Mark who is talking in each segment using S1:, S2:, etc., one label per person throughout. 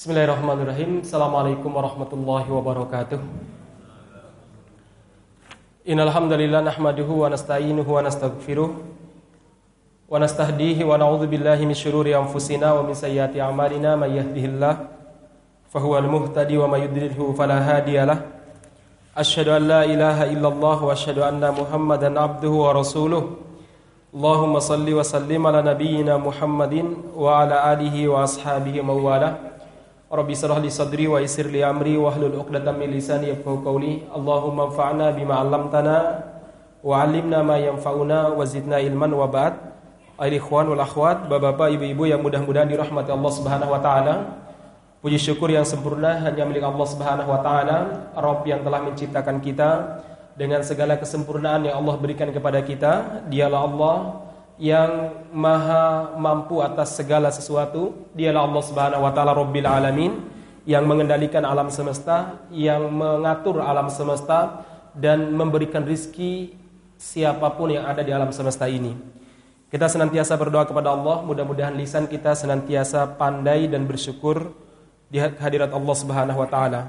S1: Bismillahirrahmanirrahim. Assalamualaikum warahmatullahi wabarakatuh. Innal hamdalillah nahmaduhu wa nasta'inuhu wa nastaghfiruh wa nastahdihi wa na'udzu billahi min syururi anfusina wa min sayyiati a'malina may yahdihillah fahuwal muhtadi wa may yudlilhu fala hadiyalah. Asyhadu an la ilaha illallah wa asyhadu anna Muhammadan abduhu wa rasuluh. Allahumma salli wa sallim ala nabiyyina Muhammadin wa ala alihi wa ashabihi mawalah. Rabbi syrah li sadri wa yassir li amri wa hlul 'uqdatam min lisani yafqahu qawli. Allahumma anfa'na bima 'allamtana wa 'allimna ma yanfa'una wa zidna ilman wa ba'd. Ayuhal ikhwan wal akhwat, Bapak-bapak, Ibu-ibu yang mudah-mudahan dirahmati Allah Subhanahu wa taala. Puji syukur yang sempurna hanya milik Allah Subhanahu wa taala, Rabb yang telah menciptakan kita dengan segala kesempurnaan yang Allah berikan kepada kita. Dialah Allah yang maha mampu atas segala sesuatu dialah Allah Subhanahu wa taala Rabbil alamin yang mengendalikan alam semesta yang mengatur alam semesta dan memberikan rizki siapa pun yang ada di alam semesta ini. Kita senantiasa berdoa kepada Allah mudah-mudahan lisan kita senantiasa pandai dan bersyukur di hadirat Allah Subhanahu wa taala.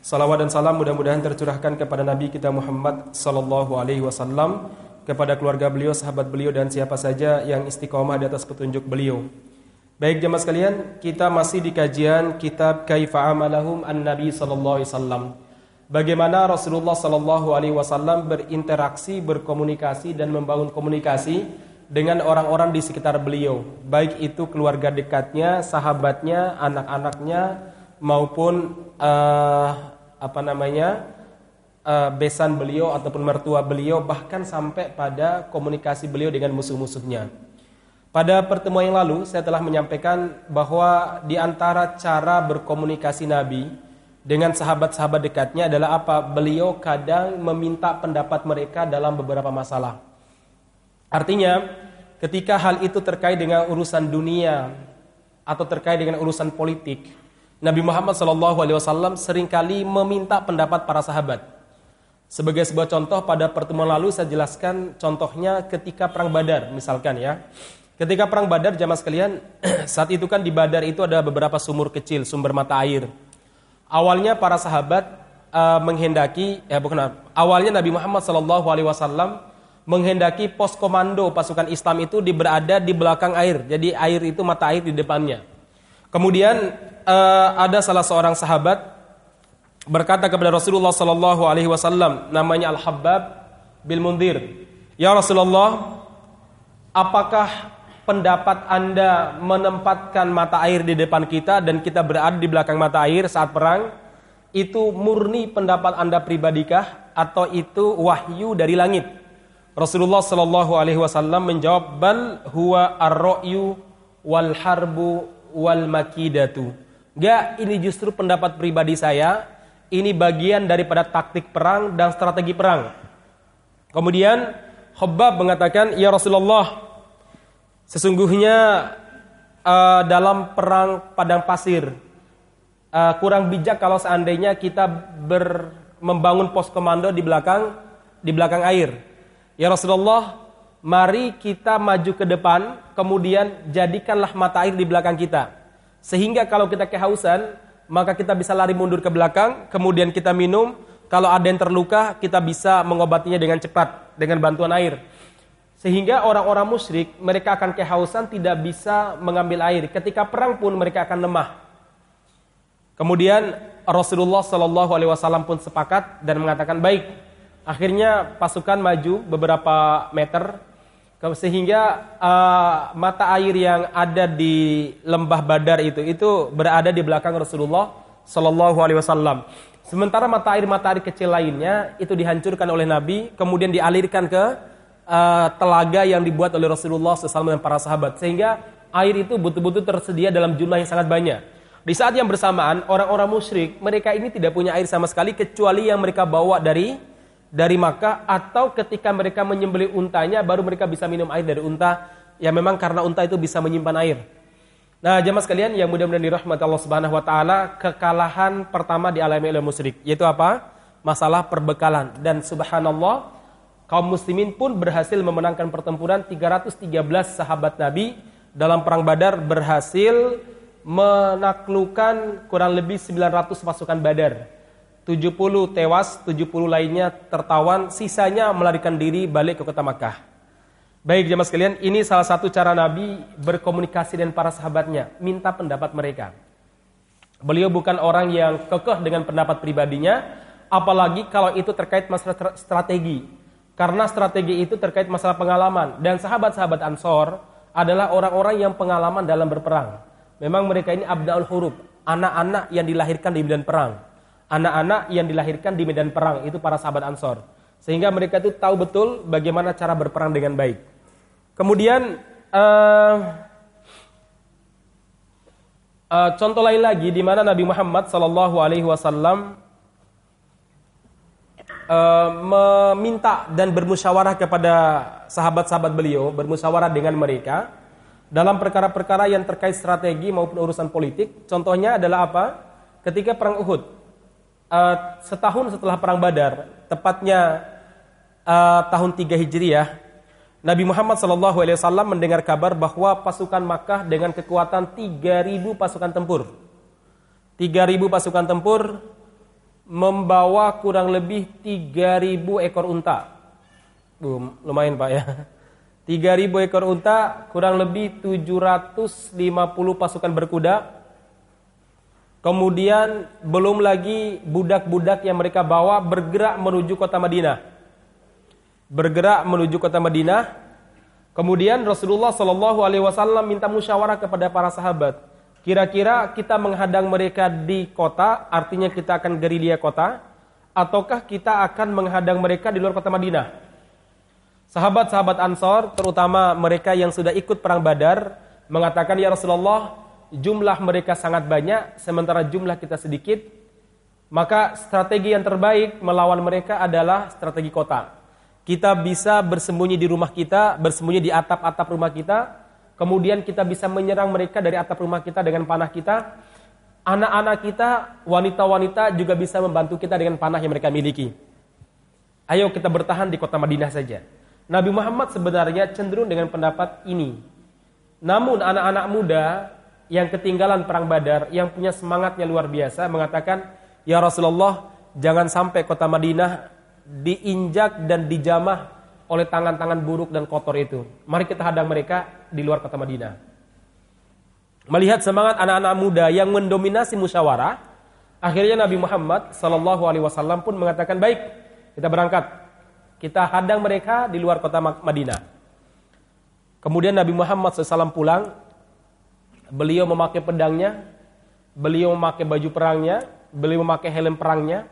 S1: Salawat dan salam mudah-mudahan tercurahkan kepada nabi kita Muhammad sallallahu alaihi wasallam kepada keluarga beliau, sahabat beliau dan siapa saja yang istiqomah di atas petunjuk beliau. Baik jemaah sekalian, kita masih di kajian kitab Kaifa Amalahum An-Nabi sallallahu alaihi wasallam. Bagaimana Rasulullah sallallahu alaihi wasallam berinteraksi, berkomunikasi dan membangun komunikasi dengan orang-orang di sekitar beliau, baik itu keluarga dekatnya, sahabatnya, anak-anaknya maupun uh, apa namanya? Uh, besan beliau ataupun mertua beliau bahkan sampai pada komunikasi beliau dengan musuh-musuhnya. Pada pertemuan yang lalu saya telah menyampaikan bahwa di antara cara berkomunikasi Nabi dengan sahabat-sahabat dekatnya adalah apa? Beliau kadang meminta pendapat mereka dalam beberapa masalah. Artinya, ketika hal itu terkait dengan urusan dunia atau terkait dengan urusan politik, Nabi Muhammad SAW sering kali meminta pendapat para sahabat. Sebagai sebuah contoh pada pertemuan lalu saya jelaskan contohnya ketika perang Badar misalkan ya. Ketika perang Badar jamaah sekalian, saat itu kan di Badar itu ada beberapa sumur kecil, sumber mata air. Awalnya para sahabat uh, menghendaki ya bukan awalnya Nabi Muhammad wasallam menghendaki pos komando pasukan Islam itu di berada di belakang air. Jadi air itu mata air di depannya. Kemudian uh, ada salah seorang sahabat berkata kepada Rasulullah sallallahu alaihi wasallam namanya Al-Habbab bil Mundir, "Ya Rasulullah, apakah pendapat Anda menempatkan mata air di depan kita dan kita berada di belakang mata air saat perang itu murni pendapat Anda pribadikah atau itu wahyu dari langit?" Rasulullah sallallahu alaihi wasallam menjawab, "Bal huwa ar-ra'yu wal harbu wal makidatu." Enggak, ini justru pendapat pribadi saya ini bagian daripada taktik perang dan strategi perang. Kemudian Khabbab mengatakan, "Ya Rasulullah, sesungguhnya uh, dalam perang padang pasir uh, kurang bijak kalau seandainya kita ber, membangun pos komando di belakang di belakang air. Ya Rasulullah, mari kita maju ke depan, kemudian jadikanlah mata air di belakang kita. Sehingga kalau kita kehausan, maka kita bisa lari mundur ke belakang, kemudian kita minum. Kalau ada yang terluka, kita bisa mengobatinya dengan cepat dengan bantuan air. Sehingga orang-orang musyrik mereka akan kehausan tidak bisa mengambil air. Ketika perang pun mereka akan lemah. Kemudian Rasulullah Shallallahu Alaihi Wasallam pun sepakat dan mengatakan baik. Akhirnya pasukan maju beberapa meter sehingga uh, mata air yang ada di lembah Badar itu itu berada di belakang Rasulullah Shallallahu Alaihi Wasallam. Sementara mata air mata air kecil lainnya itu dihancurkan oleh Nabi, kemudian dialirkan ke uh, telaga yang dibuat oleh Rasulullah SAW dan para sahabat, sehingga air itu betul-betul tersedia dalam jumlah yang sangat banyak. Di saat yang bersamaan, orang-orang musyrik mereka ini tidak punya air sama sekali kecuali yang mereka bawa dari dari Makkah atau ketika mereka menyembelih untanya baru mereka bisa minum air dari unta ya memang karena unta itu bisa menyimpan air. Nah, jemaah sekalian yang mudah-mudahan dirahmati Allah Subhanahu wa taala, kekalahan pertama dialami oleh musyrik yaitu apa? Masalah perbekalan dan subhanallah kaum muslimin pun berhasil memenangkan pertempuran 313 sahabat Nabi dalam perang Badar berhasil menaklukkan kurang lebih 900 pasukan Badar. 70 tewas, 70 lainnya tertawan, sisanya melarikan diri balik ke kota Makkah. Baik jemaah sekalian, ini salah satu cara Nabi berkomunikasi dengan para sahabatnya, minta pendapat mereka. Beliau bukan orang yang kekeh dengan pendapat pribadinya, apalagi kalau itu terkait masalah strategi. Karena strategi itu terkait masalah pengalaman dan sahabat-sahabat Ansor adalah orang-orang yang pengalaman dalam berperang. Memang mereka ini abdaul huruf, anak-anak yang dilahirkan di medan perang anak-anak yang dilahirkan di medan perang itu para sahabat Ansor. Sehingga mereka itu tahu betul bagaimana cara berperang dengan baik. Kemudian uh, uh, contoh lain lagi di mana Nabi Muhammad Sallallahu Alaihi Wasallam uh, meminta dan bermusyawarah kepada sahabat-sahabat beliau, bermusyawarah dengan mereka dalam perkara-perkara yang terkait strategi maupun urusan politik. Contohnya adalah apa? Ketika perang Uhud, uh, setahun setelah perang Badar, tepatnya uh, tahun 3 Hijriah, Nabi Muhammad SAW mendengar kabar bahwa pasukan Makkah dengan kekuatan 3.000 pasukan tempur. 3.000 pasukan tempur membawa kurang lebih 3.000 ekor unta. Boom, lumayan Pak ya. 3.000 ekor unta, kurang lebih 750 pasukan berkuda, Kemudian belum lagi budak-budak yang mereka bawa bergerak menuju kota Madinah. Bergerak menuju kota Madinah. Kemudian Rasulullah Shallallahu Alaihi Wasallam minta musyawarah kepada para sahabat. Kira-kira kita menghadang mereka di kota, artinya kita akan gerilya kota, ataukah kita akan menghadang mereka di luar kota Madinah? Sahabat-sahabat Ansor, terutama mereka yang sudah ikut perang Badar, mengatakan ya Rasulullah, jumlah mereka sangat banyak sementara jumlah kita sedikit, maka strategi yang terbaik melawan mereka adalah strategi kota. Kita bisa bersembunyi di rumah kita, bersembunyi di atap-atap rumah kita, kemudian kita bisa menyerang mereka dari atap rumah kita dengan panah kita. Anak-anak kita, wanita-wanita juga bisa membantu kita dengan panah yang mereka miliki. Ayo kita bertahan di kota Madinah saja. Nabi Muhammad sebenarnya cenderung dengan pendapat ini. Namun anak-anak muda yang ketinggalan perang Badar, yang punya semangatnya luar biasa mengatakan, "Ya Rasulullah, jangan sampai kota Madinah diinjak dan dijamah oleh tangan-tangan buruk dan kotor itu. Mari kita hadang mereka di luar kota Madinah." Melihat semangat anak-anak muda yang mendominasi musyawarah, akhirnya Nabi Muhammad sallallahu alaihi wasallam pun mengatakan, "Baik, kita berangkat. Kita hadang mereka di luar kota Madinah." Kemudian Nabi Muhammad SAW pulang Beliau memakai pedangnya, beliau memakai baju perangnya, beliau memakai helm perangnya.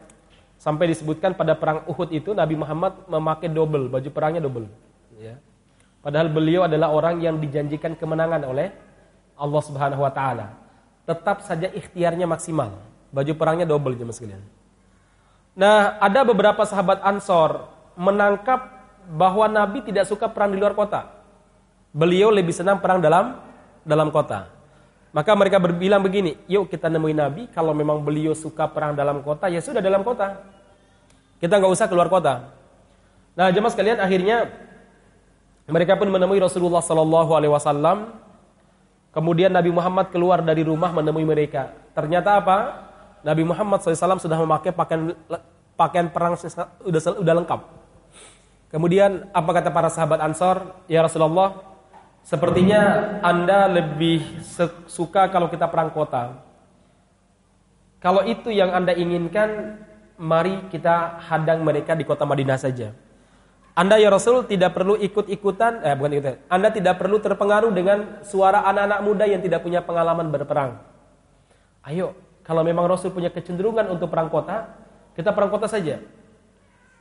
S1: Sampai disebutkan pada perang Uhud itu Nabi Muhammad memakai double, baju perangnya double. Ya. Padahal beliau adalah orang yang dijanjikan kemenangan oleh Allah Subhanahu wa taala. Tetap saja ikhtiarnya maksimal. Baju perangnya double jemaah sekalian. Nah, ada beberapa sahabat Ansor menangkap bahwa Nabi tidak suka perang di luar kota. Beliau lebih senang perang dalam dalam kota. Maka mereka berbilang begini, yuk kita nemuin Nabi, kalau memang beliau suka perang dalam kota, ya sudah dalam kota. Kita nggak usah keluar kota. Nah jemaah sekalian, akhirnya mereka pun menemui Rasulullah Sallallahu Alaihi Wasallam. Kemudian Nabi Muhammad keluar dari rumah menemui mereka. Ternyata apa? Nabi Muhammad SAW sudah memakai pakaian pakaian perang sudah sudah lengkap. Kemudian apa kata para sahabat Ansor? Ya Rasulullah, Sepertinya Anda lebih suka kalau kita perang kota. Kalau itu yang Anda inginkan, mari kita hadang mereka di kota Madinah saja. Anda ya Rasul tidak perlu ikut-ikutan, eh bukan ikutan. Anda tidak perlu terpengaruh dengan suara anak-anak muda yang tidak punya pengalaman berperang. Ayo, kalau memang Rasul punya kecenderungan untuk perang kota, kita perang kota saja.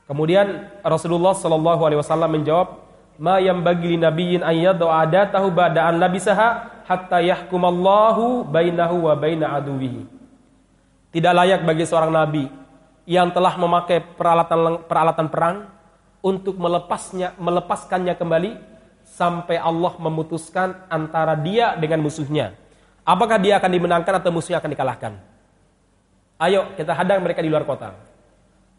S1: Kemudian Rasulullah Shallallahu Alaihi Wasallam menjawab, ma yang bagi nabiyyin an yad'a adatahu ba'da an labisaha hatta yahkumallahu bainahu wa baina aduwihi. Tidak layak bagi seorang nabi yang telah memakai peralatan peralatan perang untuk melepasnya melepaskannya kembali sampai Allah memutuskan antara dia dengan musuhnya. Apakah dia akan dimenangkan atau musuhnya akan dikalahkan? Ayo kita hadang mereka di luar kota.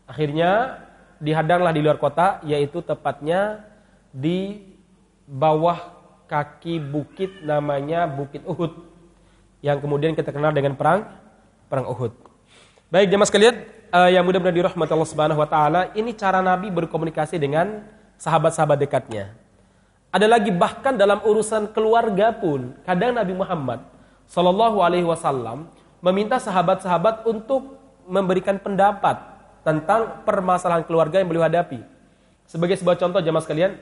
S1: Akhirnya dihadanglah di luar kota yaitu tepatnya di bawah kaki bukit namanya Bukit Uhud. yang kemudian kita kenal dengan perang perang Uhud. Baik jemaah sekalian, uh, yang mudah-mudahan dirahmati Allah Subhanahu wa taala, ini cara Nabi berkomunikasi dengan sahabat-sahabat dekatnya. Ada lagi bahkan dalam urusan keluarga pun, kadang Nabi Muhammad Shallallahu alaihi wasallam meminta sahabat-sahabat untuk memberikan pendapat tentang permasalahan keluarga yang beliau hadapi. Sebagai sebuah contoh jemaah sekalian,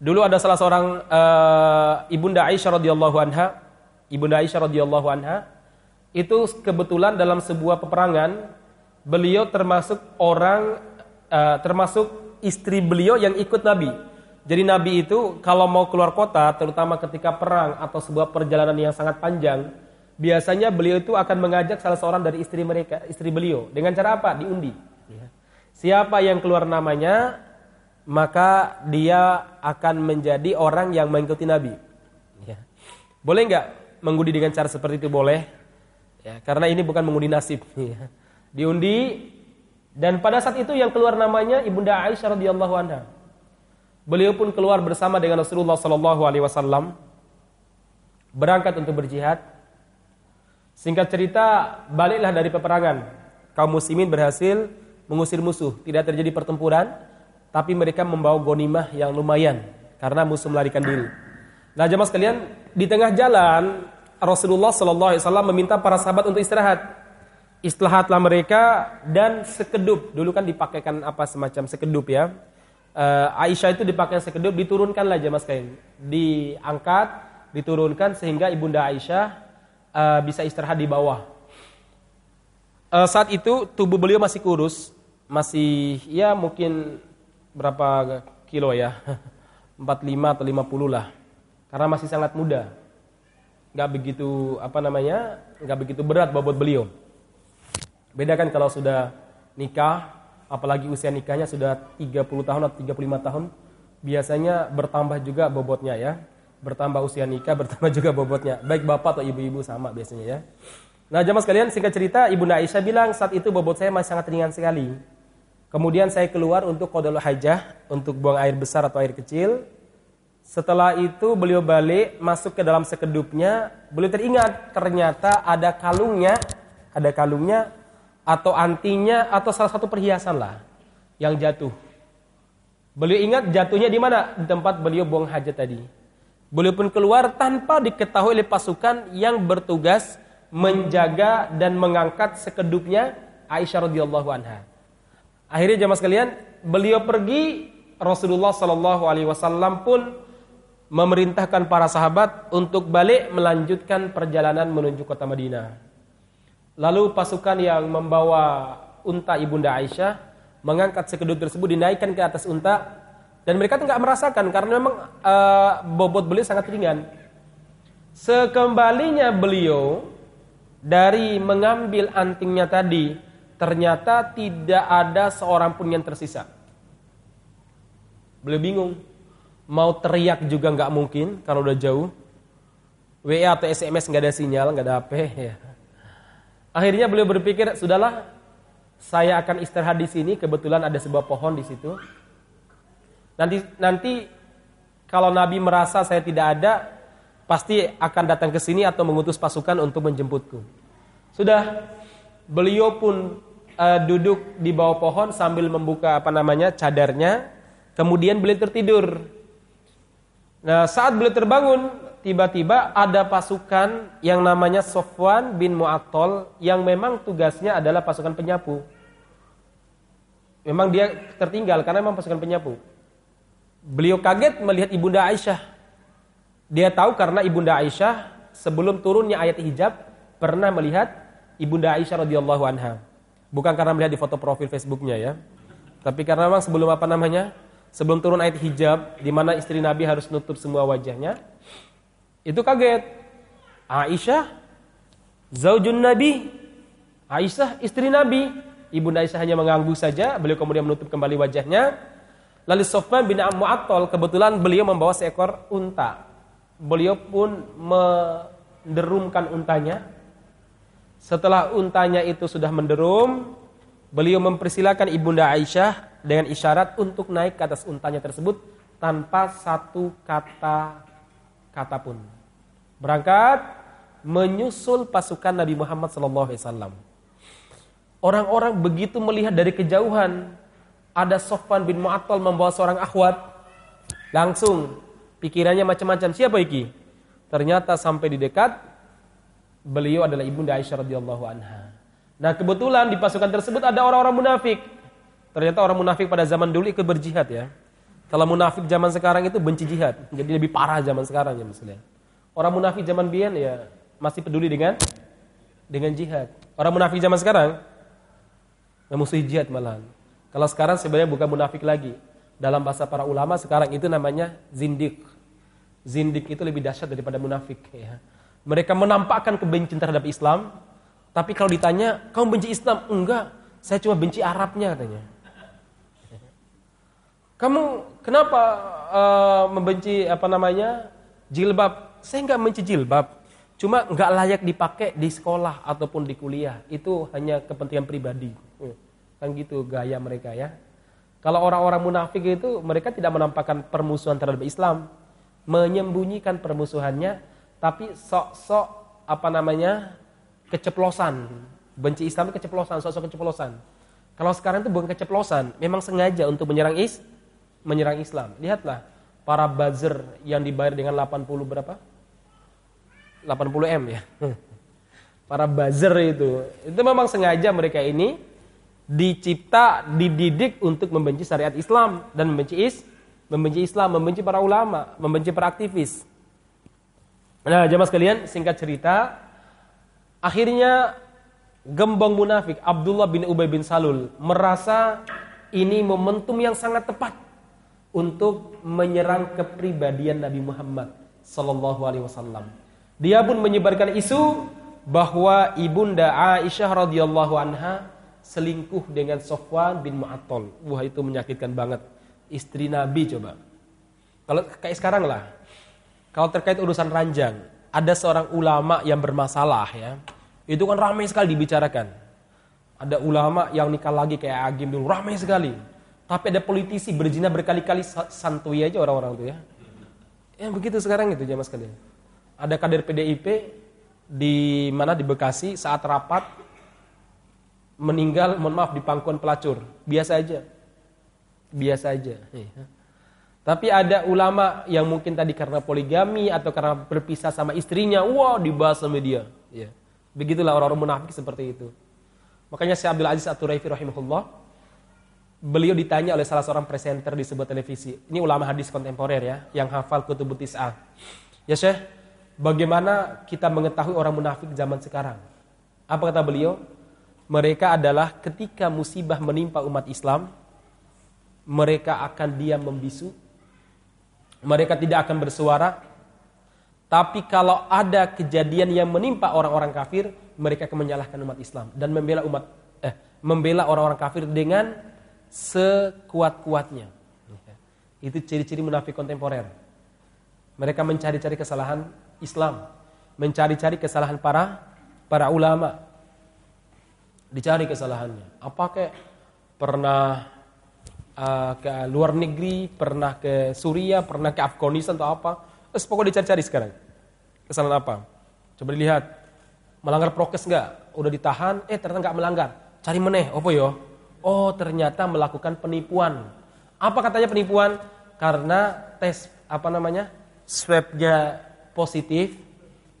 S1: dulu ada salah seorang uh, ibunda Aisyah radhiyallahu anha, ibunda Aisyah radhiyallahu anha itu kebetulan dalam sebuah peperangan beliau termasuk orang uh, termasuk istri beliau yang ikut Nabi. Jadi Nabi itu kalau mau keluar kota, terutama ketika perang atau sebuah perjalanan yang sangat panjang, biasanya beliau itu akan mengajak salah seorang dari istri mereka, istri beliau, dengan cara apa? Diundi. Ya. Siapa yang keluar namanya, maka dia akan menjadi orang yang mengikuti Nabi. Ya. Boleh nggak mengundi dengan cara seperti itu? Boleh. Ya, karena ini bukan mengundi nasib. Ya. Diundi dan pada saat itu yang keluar namanya Ibunda Aisyah radhiyallahu anha. Beliau pun keluar bersama dengan Rasulullah sallallahu alaihi wasallam berangkat untuk berjihad. Singkat cerita, baliklah dari peperangan. Kaum muslimin berhasil mengusir musuh. Tidak terjadi pertempuran, tapi mereka membawa gonimah yang lumayan karena musuh melarikan diri. Nah, jemaah sekalian, di tengah jalan Rasulullah Shallallahu Alaihi Wasallam meminta para sahabat untuk istirahat. Istirahatlah mereka dan sekedup. Dulu kan dipakaikan apa semacam sekedup ya. Uh, Aisyah itu dipakai sekedup, diturunkanlah jemaah sekalian. Diangkat, diturunkan sehingga ibunda Aisyah uh, bisa istirahat di bawah. Uh, saat itu tubuh beliau masih kurus, masih ya mungkin berapa kilo ya, 45 atau 50 lah. Karena masih sangat muda nggak begitu apa namanya nggak begitu berat bobot beliau. Beda kan kalau sudah nikah, apalagi usia nikahnya sudah 30 tahun atau 35 tahun, biasanya bertambah juga bobotnya ya. Bertambah usia nikah, bertambah juga bobotnya. Baik bapak atau ibu-ibu sama biasanya ya. Nah jamaah sekalian singkat cerita Ibunda Aisyah bilang saat itu bobot saya masih sangat ringan sekali. Kemudian saya keluar untuk kodol hajah, untuk buang air besar atau air kecil. Setelah itu beliau balik masuk ke dalam sekedupnya, beliau teringat ternyata ada kalungnya, ada kalungnya atau antinya atau salah satu perhiasan lah yang jatuh. Beliau ingat jatuhnya di mana? Di tempat beliau buang hajat tadi. Beliau pun keluar tanpa diketahui oleh pasukan yang bertugas menjaga dan mengangkat sekedupnya Aisyah radhiyallahu anha. Akhirnya jemaah sekalian, beliau pergi Rasulullah Shallallahu alaihi wasallam pun memerintahkan para sahabat untuk balik melanjutkan perjalanan menuju kota Madinah. Lalu pasukan yang membawa unta ibunda Aisyah mengangkat sekedut tersebut dinaikkan ke atas unta dan mereka tidak merasakan karena memang uh, bobot beliau sangat ringan. Sekembalinya beliau dari mengambil antingnya tadi, ternyata tidak ada seorang pun yang tersisa. Beliau bingung mau teriak juga nggak mungkin kalau udah jauh. WA atau SMS nggak ada sinyal, nggak ada HP. Ya. Akhirnya beliau berpikir, sudahlah, saya akan istirahat di sini. Kebetulan ada sebuah pohon di situ. Nanti, nanti kalau Nabi merasa saya tidak ada, pasti akan datang ke sini atau mengutus pasukan untuk menjemputku. Sudah, beliau pun uh, duduk di bawah pohon sambil membuka apa namanya cadarnya. Kemudian beliau tertidur. Nah, saat beliau terbangun, tiba-tiba ada pasukan yang namanya Sofwan bin Mu'attal yang memang tugasnya adalah pasukan penyapu. Memang dia tertinggal karena memang pasukan penyapu. Beliau kaget melihat Ibunda Aisyah. Dia tahu karena Ibunda Aisyah sebelum turunnya ayat hijab pernah melihat Ibunda Aisyah radhiyallahu anha. Bukan karena melihat di foto profil Facebooknya ya. Tapi karena memang sebelum apa namanya? sebelum turun ayat hijab di mana istri Nabi harus nutup semua wajahnya, itu kaget. Aisyah, zaujun Nabi, Aisyah istri Nabi. Ibunda Aisyah hanya mengangguk saja, beliau kemudian menutup kembali wajahnya. Lalu Sofyan bin Mu'attal kebetulan beliau membawa seekor unta. Beliau pun menderumkan untanya. Setelah untanya itu sudah menderum, beliau mempersilahkan Ibunda Aisyah dengan isyarat untuk naik ke atas untanya tersebut tanpa satu kata kata pun. Berangkat, menyusul pasukan Nabi Muhammad SAW. Orang-orang begitu melihat dari kejauhan ada Sofwan bin Mu'attal membawa seorang akhwat, langsung pikirannya macam-macam. Siapa iki? Ternyata sampai di dekat beliau adalah ibunda Aisyah radhiyallahu anha. Nah, kebetulan di pasukan tersebut ada orang-orang munafik. Ternyata orang munafik pada zaman dulu ikut berjihad ya. Kalau munafik zaman sekarang itu benci jihad, jadi lebih parah zaman sekarang ya misalnya. Orang munafik zaman biyen ya masih peduli dengan dengan jihad. Orang munafik zaman sekarang memusuhi jihad malahan. Kalau sekarang sebenarnya bukan munafik lagi. Dalam bahasa para ulama sekarang itu namanya zindik. Zindik itu lebih dahsyat daripada munafik ya. Mereka menampakkan kebencian terhadap Islam, tapi kalau ditanya, "Kamu benci Islam?" "Enggak, saya cuma benci Arabnya," katanya. Kamu kenapa uh, membenci apa namanya? jilbab? Saya enggak benci jilbab. Cuma enggak layak dipakai di sekolah ataupun di kuliah. Itu hanya kepentingan pribadi. Kan gitu gaya mereka ya. Kalau orang-orang munafik itu mereka tidak menampakkan permusuhan terhadap Islam, menyembunyikan permusuhannya, tapi sok-sok apa namanya keceplosan, benci Islam itu keceplosan, sok-sok keceplosan. Kalau sekarang itu bukan keceplosan, memang sengaja untuk menyerang is menyerang Islam. Lihatlah para buzzer yang dibayar dengan 80 berapa? 80 M ya. Para buzzer itu, itu memang sengaja mereka ini dicipta, dididik untuk membenci syariat Islam dan membenci is, membenci Islam, membenci para ulama, membenci para aktivis. Nah, jemaah sekalian, singkat cerita, akhirnya gembong munafik Abdullah bin Ubay bin Salul merasa ini momentum yang sangat tepat untuk menyerang kepribadian Nabi Muhammad sallallahu alaihi wasallam. Dia pun menyebarkan isu bahwa ibunda Aisyah radhiyallahu anha selingkuh dengan Sofwan bin Mu'attal. Wah itu menyakitkan banget. Istri Nabi coba. Kalau kayak sekarang lah. Kalau terkait urusan ranjang, ada seorang ulama yang bermasalah ya. Itu kan ramai sekali dibicarakan. Ada ulama yang nikah lagi kayak Agim dulu, ramai sekali. Tapi ada politisi berzina berkali-kali santuy aja orang-orang itu ya. Ya begitu sekarang itu jamaah sekalian. Ada kader PDIP di mana di Bekasi saat rapat meninggal mohon maaf di pangkuan pelacur. Biasa aja. Biasa aja. Iya. Tapi ada ulama yang mungkin tadi karena poligami atau karena berpisah sama istrinya, wah dibahas sama dia. Ya. Begitulah orang-orang munafik seperti itu. Makanya Syekh Abdul Aziz At-Turaifi rahimahullah beliau ditanya oleh salah seorang presenter di sebuah televisi. Ini ulama hadis kontemporer ya, yang hafal kutubut tis'ah. Ya Syekh, bagaimana kita mengetahui orang munafik zaman sekarang? Apa kata beliau? Mereka adalah ketika musibah menimpa umat Islam, mereka akan diam membisu, mereka tidak akan bersuara. Tapi kalau ada kejadian yang menimpa orang-orang kafir, mereka akan menyalahkan umat Islam dan membela umat eh membela orang-orang kafir dengan sekuat-kuatnya. Itu ciri-ciri munafik kontemporer. Mereka mencari-cari kesalahan Islam, mencari-cari kesalahan para para ulama. Dicari kesalahannya. Apa kayak pernah uh, ke luar negeri, pernah ke Suria, pernah ke Afghanistan atau apa? Terus pokoknya dicari-cari sekarang. Kesalahan apa? Coba dilihat. Melanggar prokes enggak? Udah ditahan, eh ternyata enggak melanggar. Cari meneh, apa yo? Oh ternyata melakukan penipuan. Apa katanya penipuan? Karena tes apa namanya swabnya positif,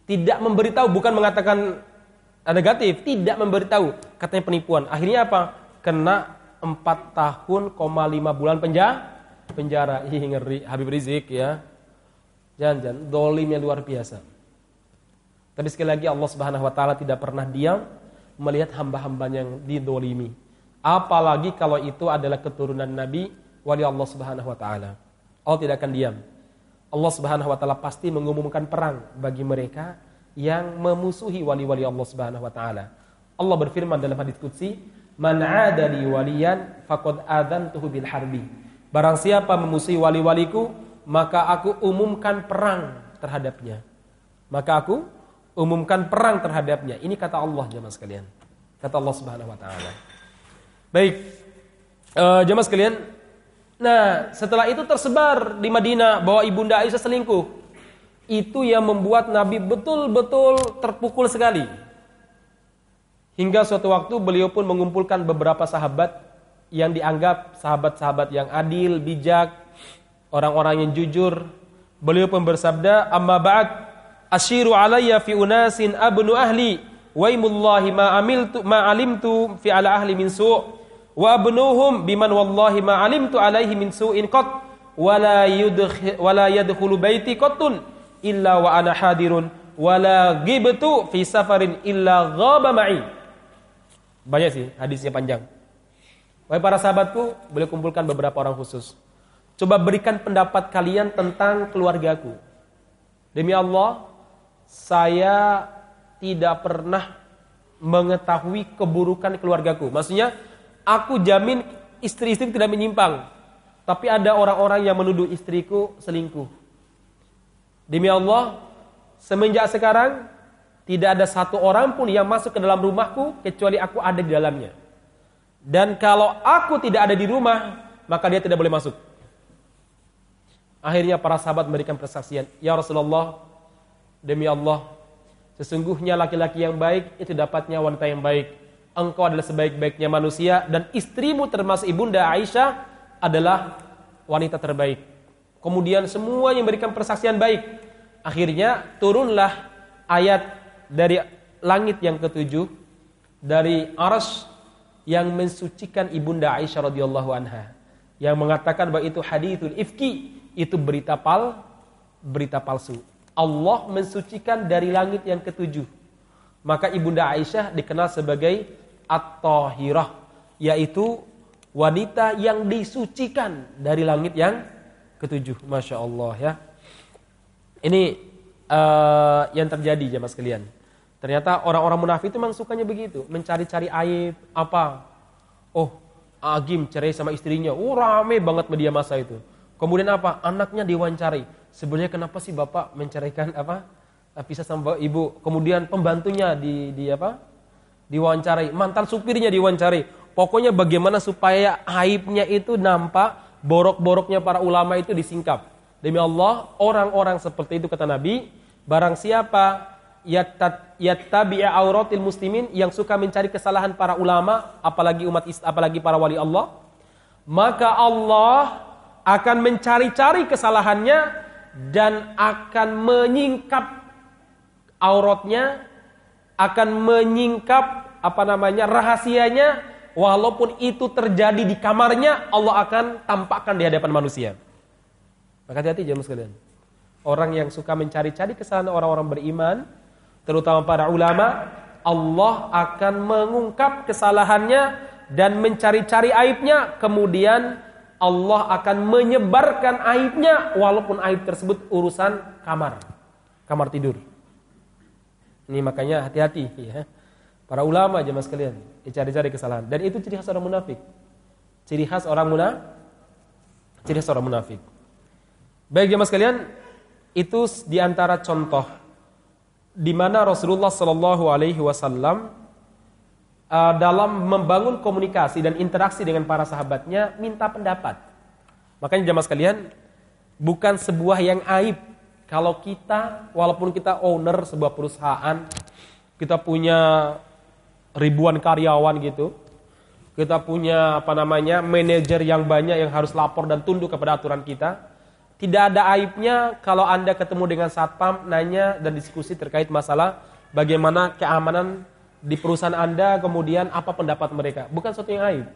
S1: tidak memberitahu, bukan mengatakan negatif, tidak memberitahu, katanya penipuan. Akhirnya apa? Kena 4 tahun, 5 bulan penjara. Penjara, ih ngeri. Habib Rizik ya. Jangan-jangan dolimnya luar biasa. Tapi sekali lagi Allah Subhanahu wa taala tidak pernah diam melihat hamba-hambanya yang didolimi. Apalagi kalau itu adalah keturunan Nabi wali Allah Subhanahu wa taala. Allah tidak akan diam. Allah Subhanahu wa taala pasti mengumumkan perang bagi mereka yang memusuhi wali-wali Allah Subhanahu wa taala. Allah berfirman dalam hadis qudsi, "Man 'adali waliyan faqad adantuhu bil harbi." Barang siapa memusuhi wali-waliku, maka aku umumkan perang terhadapnya. Maka aku umumkan perang terhadapnya. Ini kata Allah jemaah sekalian. Kata Allah Subhanahu wa taala. Baik, uh, jemaah sekalian. Nah, setelah itu tersebar di Madinah bahwa ibunda Aisyah selingkuh. itu yang membuat Nabi betul-betul terpukul sekali. Hingga suatu waktu beliau pun mengumpulkan beberapa sahabat yang dianggap sahabat-sahabat yang adil, bijak, orang-orang yang jujur. Beliau pun bersabda, "Amma ba'd, asyiru alayya fi unasin abnu ahli, wa imullahi ma amiltu ma alimtu fi ala ahli min su' wa abnuhum biman wallahi ma alimtu alaihi min su'in qat wala yudkhil wala yadkhulu baiti qattun illa wa ana hadirun wala ghibtu fi safarin illa ghaba ma'i. Banyak sih hadisnya panjang. Wahai para sahabatku, boleh kumpulkan beberapa orang khusus. Coba berikan pendapat kalian tentang keluargaku. Demi Allah, saya tidak pernah mengetahui keburukan keluargaku. Maksudnya, aku jamin istri-istri tidak menyimpang. Tapi ada orang-orang yang menuduh istriku selingkuh. Demi Allah, semenjak sekarang tidak ada satu orang pun yang masuk ke dalam rumahku kecuali aku ada di dalamnya. Dan kalau aku tidak ada di rumah, maka dia tidak boleh masuk. Akhirnya para sahabat memberikan persaksian, "Ya Rasulullah, demi Allah, sesungguhnya laki-laki yang baik itu dapatnya wanita yang baik. Engkau adalah sebaik-baiknya manusia dan istrimu termasuk ibunda Aisyah adalah wanita terbaik." Kemudian semua yang memberikan persaksian baik. Akhirnya turunlah ayat dari langit yang ketujuh dari aras yang mensucikan ibunda Aisyah radhiyallahu anha yang mengatakan bahwa itu hadithul ifki itu berita pal berita palsu. Allah mensucikan dari langit yang ketujuh. Maka ibunda Aisyah dikenal sebagai at-tahirah yaitu wanita yang disucikan dari langit yang ketujuh. Masya Allah ya. Ini uh, yang terjadi jamaah sekalian. Ternyata orang-orang munafik itu memang sukanya begitu, mencari-cari aib apa. Oh, Agim cerai sama istrinya. Oh, rame banget media masa itu. Kemudian apa? Anaknya diwawancari. Sebenarnya kenapa sih Bapak menceraikan apa? Pisah sama ibu. Kemudian pembantunya di di apa? Diwawancari, mantan supirnya diwawancari. Pokoknya bagaimana supaya aibnya itu nampak borok-boroknya para ulama itu disingkap. Demi Allah, orang-orang seperti itu kata Nabi, barang siapa yattabi'a auratil muslimin yang suka mencari kesalahan para ulama, apalagi umat apalagi para wali Allah, maka Allah akan mencari-cari kesalahannya dan akan menyingkap auratnya, akan menyingkap apa namanya rahasianya walaupun itu terjadi di kamarnya, Allah akan tampakkan di hadapan manusia. Maka hati-hati jemaah sekalian. Orang yang suka mencari-cari kesalahan orang-orang beriman, terutama para ulama, Allah akan mengungkap kesalahannya dan mencari-cari aibnya, kemudian Allah akan menyebarkan aibnya walaupun aib tersebut urusan kamar, kamar tidur. Ini makanya hati-hati ya. Para ulama jemaah sekalian, dicari-cari kesalahan. Dan itu ciri khas orang munafik. Ciri khas orang munafik. Ciri khas orang munafik. Baik jemaah sekalian, itu di antara contoh di mana Rasulullah Shallallahu Alaihi Wasallam uh, dalam membangun komunikasi dan interaksi dengan para sahabatnya minta pendapat. Makanya jemaah sekalian, bukan sebuah yang aib kalau kita walaupun kita owner sebuah perusahaan, kita punya ribuan karyawan gitu. Kita punya apa namanya manajer yang banyak yang harus lapor dan tunduk kepada aturan kita. Tidak ada aibnya kalau Anda ketemu dengan satpam, nanya dan diskusi terkait masalah bagaimana keamanan di perusahaan Anda, kemudian apa pendapat mereka. Bukan sesuatu yang aib.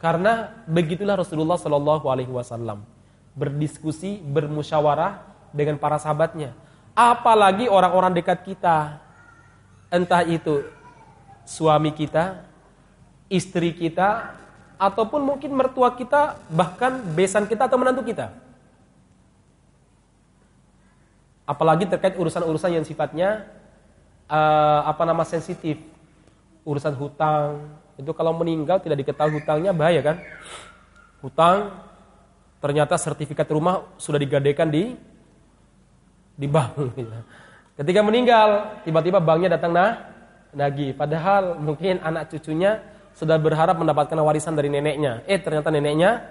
S1: Karena begitulah Rasulullah Shallallahu Alaihi Wasallam berdiskusi, bermusyawarah dengan para sahabatnya. Apalagi orang-orang dekat kita, entah itu suami kita, istri kita, ataupun mungkin mertua kita, bahkan besan kita atau menantu kita. Apalagi terkait urusan-urusan yang sifatnya uh, apa nama sensitif, urusan hutang. Itu kalau meninggal tidak diketahui hutangnya bahaya kan? Hutang ternyata sertifikat rumah sudah digadaikan di di bank. Ketika meninggal, tiba-tiba banknya datang nah nagih. Padahal mungkin anak cucunya sudah berharap mendapatkan warisan dari neneknya. Eh ternyata neneknya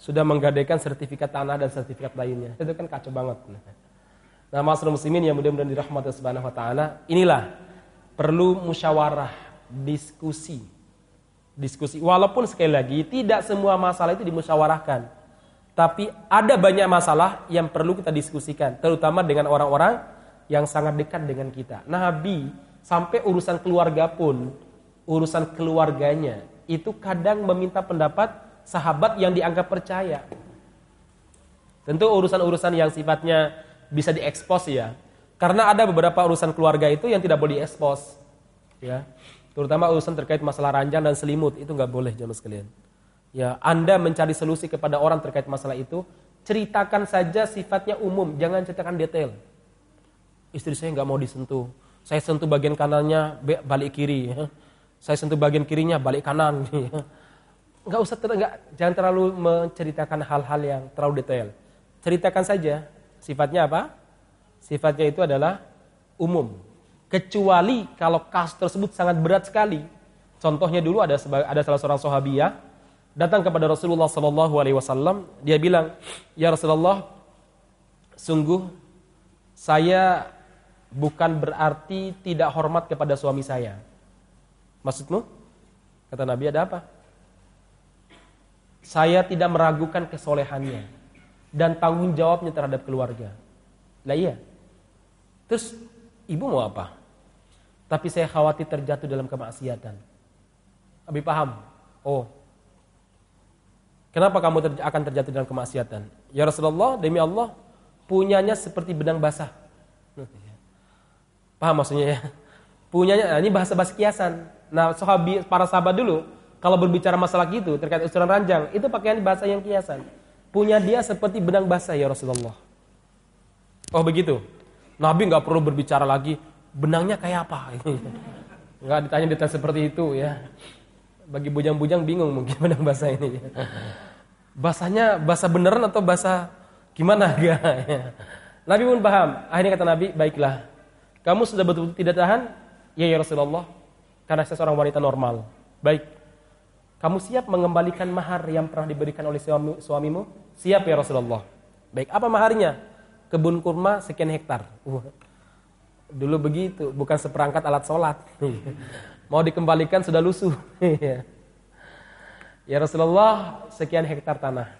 S1: sudah menggadaikan sertifikat tanah dan sertifikat lainnya. Itu kan kacau banget. Nah, masyarakat muslimin yang mudah-mudahan dirahmati Subhanahu wa taala, inilah perlu musyawarah, diskusi. Diskusi. Walaupun sekali lagi tidak semua masalah itu dimusyawarahkan. Tapi ada banyak masalah yang perlu kita diskusikan, terutama dengan orang-orang yang sangat dekat dengan kita. Nabi sampai urusan keluarga pun, urusan keluarganya itu kadang meminta pendapat sahabat yang dianggap percaya. Tentu urusan-urusan yang sifatnya bisa diekspos ya. Karena ada beberapa urusan keluarga itu yang tidak boleh diekspos. Ya. Terutama urusan terkait masalah ranjang dan selimut itu nggak boleh jamaah sekalian. Ya, Anda mencari solusi kepada orang terkait masalah itu, ceritakan saja sifatnya umum, jangan ceritakan detail. Istri saya nggak mau disentuh. Saya sentuh bagian kanannya balik kiri. Ya. Saya sentuh bagian kirinya balik kanan. Ya. Nggak usah nggak, jangan terlalu menceritakan hal-hal yang terlalu detail. Ceritakan saja sifatnya apa? Sifatnya itu adalah umum. Kecuali kalau kasus tersebut sangat berat sekali. Contohnya dulu ada ada salah seorang sahabiah datang kepada Rasulullah Sallallahu Alaihi Wasallam. Dia bilang, ya Rasulullah, sungguh saya bukan berarti tidak hormat kepada suami saya. Maksudmu? Kata Nabi ada apa? Saya tidak meragukan kesolehannya dan tanggung jawabnya terhadap keluarga. Lah iya. Terus ibu mau apa? Tapi saya khawatir terjatuh dalam kemaksiatan. Abi paham? Oh. Kenapa kamu ter akan terjatuh dalam kemaksiatan? Ya Rasulullah, demi Allah, punyanya seperti benang basah. Paham maksudnya ya? Punyanya, nah ini bahasa-bahasa kiasan. Nah, sahabi, para sahabat dulu, kalau berbicara masalah gitu terkait usulan ranjang, itu pakaian bahasa yang kiasan. Punya dia seperti benang basah ya Rasulullah. Oh begitu. Nabi nggak perlu berbicara lagi benangnya kayak apa. Nggak ditanya detail seperti itu ya. Bagi bujang-bujang bingung mungkin benang basah ini. Bahasanya bahasa beneran atau bahasa gimana ya. Nabi pun paham. Akhirnya kata Nabi, baiklah. Kamu sudah betul-betul tidak tahan? Ya ya Rasulullah. Karena saya seorang wanita normal. Baik. Kamu siap mengembalikan mahar yang pernah diberikan oleh suami, suamimu? Siap ya Rasulullah. Baik, apa maharnya? Kebun kurma sekian hektar. Uh, dulu begitu, bukan seperangkat alat sholat. Mau dikembalikan sudah lusuh. ya Rasulullah, sekian hektar tanah.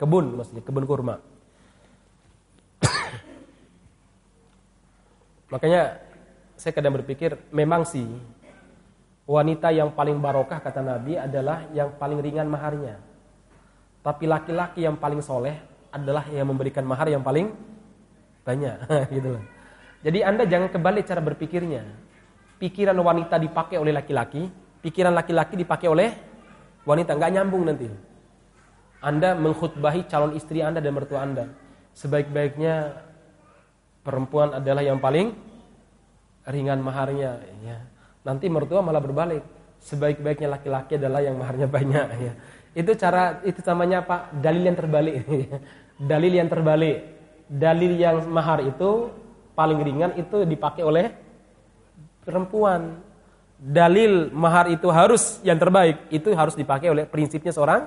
S1: Kebun maksudnya, kebun kurma. Makanya saya kadang berpikir, memang sih Wanita yang paling barokah kata Nabi adalah yang paling ringan maharnya. Tapi laki-laki yang paling soleh adalah yang memberikan mahar yang paling banyak. gitu loh. Jadi Anda jangan kebalik cara berpikirnya. Pikiran wanita dipakai oleh laki-laki, pikiran laki-laki dipakai oleh wanita. Nggak nyambung nanti. Anda mengkhutbahi calon istri Anda dan mertua Anda. Sebaik-baiknya perempuan adalah yang paling ringan maharnya. Ya nanti mertua malah berbalik. Sebaik-baiknya laki-laki adalah yang maharnya banyak. Ya. Itu cara itu namanya apa? Dalil yang terbalik. Dalil yang terbalik. Dalil yang mahar itu paling ringan itu dipakai oleh perempuan. Dalil mahar itu harus yang terbaik itu harus dipakai oleh prinsipnya seorang